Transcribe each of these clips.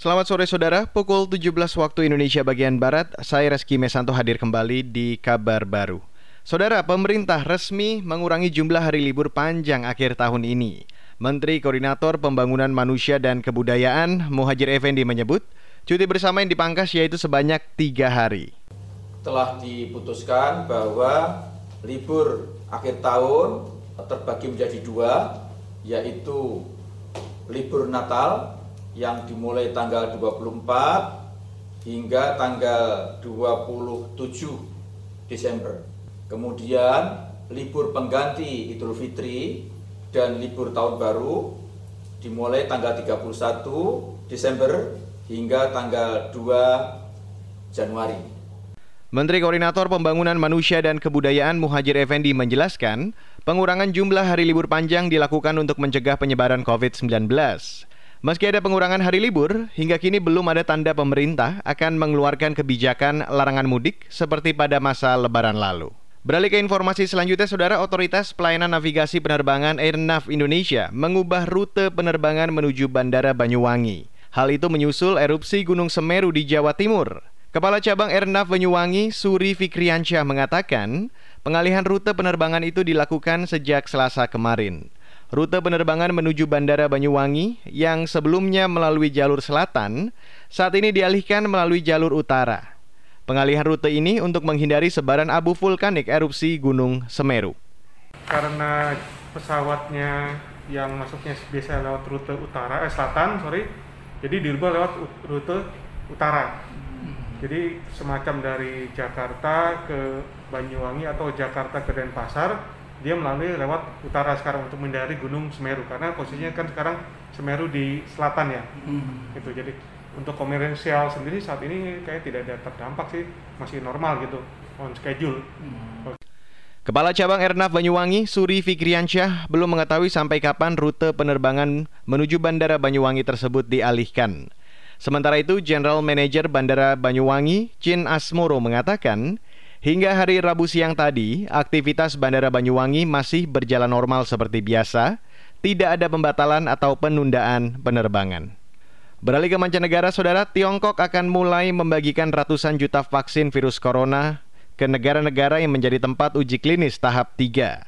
Selamat sore saudara, pukul 17 waktu Indonesia bagian Barat, saya Reski Mesanto hadir kembali di kabar baru. Saudara, pemerintah resmi mengurangi jumlah hari libur panjang akhir tahun ini. Menteri Koordinator Pembangunan Manusia dan Kebudayaan Muhajir Effendi menyebut, cuti bersama yang dipangkas yaitu sebanyak tiga hari. Telah diputuskan bahwa libur akhir tahun terbagi menjadi dua, yaitu libur Natal yang dimulai tanggal 24 hingga tanggal 27 Desember. Kemudian libur pengganti Idul Fitri dan libur tahun baru dimulai tanggal 31 Desember hingga tanggal 2 Januari. Menteri Koordinator Pembangunan Manusia dan Kebudayaan Muhajir Effendi menjelaskan, pengurangan jumlah hari libur panjang dilakukan untuk mencegah penyebaran COVID-19. Meski ada pengurangan hari libur, hingga kini belum ada tanda pemerintah akan mengeluarkan kebijakan larangan mudik seperti pada masa lebaran lalu. Beralih ke informasi selanjutnya, Saudara Otoritas Pelayanan Navigasi Penerbangan Airnav Indonesia mengubah rute penerbangan menuju Bandara Banyuwangi. Hal itu menyusul erupsi Gunung Semeru di Jawa Timur. Kepala Cabang Airnav Banyuwangi, Suri Fikriansyah mengatakan, pengalihan rute penerbangan itu dilakukan sejak Selasa kemarin. Rute penerbangan menuju Bandara Banyuwangi yang sebelumnya melalui jalur selatan, saat ini dialihkan melalui jalur utara. Pengalihan rute ini untuk menghindari sebaran abu vulkanik erupsi Gunung Semeru. Karena pesawatnya yang masuknya biasa lewat rute utara, eh selatan, sorry, jadi dirubah lewat rute utara. Jadi semacam dari Jakarta ke Banyuwangi atau Jakarta ke Denpasar, dia melalui lewat utara sekarang untuk menghindari Gunung Semeru karena posisinya kan sekarang Semeru di selatan ya. Hmm. Gitu. Jadi untuk komersial sendiri saat ini kayak tidak ada terdampak sih masih normal gitu on schedule. Hmm. Kepala Cabang Ernaf Banyuwangi, Suri Fikriansyah, belum mengetahui sampai kapan rute penerbangan menuju Bandara Banyuwangi tersebut dialihkan. Sementara itu, General Manager Bandara Banyuwangi, Chin Asmoro mengatakan, hingga hari Rabu siang tadi, aktivitas Bandara Banyuwangi masih berjalan normal seperti biasa, tidak ada pembatalan atau penundaan penerbangan. Beralih ke mancanegara, saudara, Tiongkok akan mulai membagikan ratusan juta vaksin virus corona ke negara-negara yang menjadi tempat uji klinis tahap 3.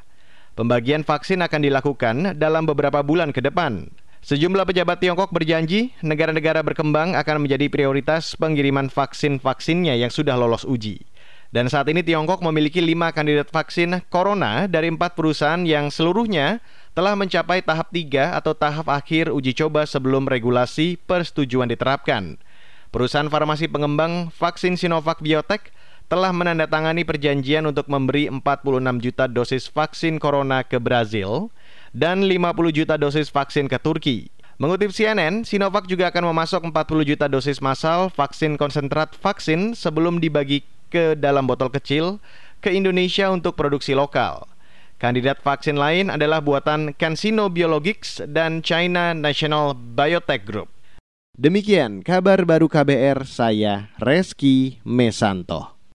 Pembagian vaksin akan dilakukan dalam beberapa bulan ke depan. Sejumlah pejabat Tiongkok berjanji negara-negara berkembang akan menjadi prioritas pengiriman vaksin-vaksinnya yang sudah lolos uji. Dan saat ini Tiongkok memiliki lima kandidat vaksin corona dari empat perusahaan yang seluruhnya telah mencapai tahap 3 atau tahap akhir uji coba sebelum regulasi persetujuan diterapkan. Perusahaan farmasi pengembang vaksin Sinovac Biotech telah menandatangani perjanjian untuk memberi 46 juta dosis vaksin corona ke Brazil dan 50 juta dosis vaksin ke Turki. Mengutip CNN, Sinovac juga akan memasok 40 juta dosis massal vaksin konsentrat vaksin sebelum dibagi ke dalam botol kecil ke Indonesia untuk produksi lokal. Kandidat vaksin lain adalah buatan CanSino Biologics dan China National Biotech Group. Demikian kabar baru KBR, saya Reski Mesanto.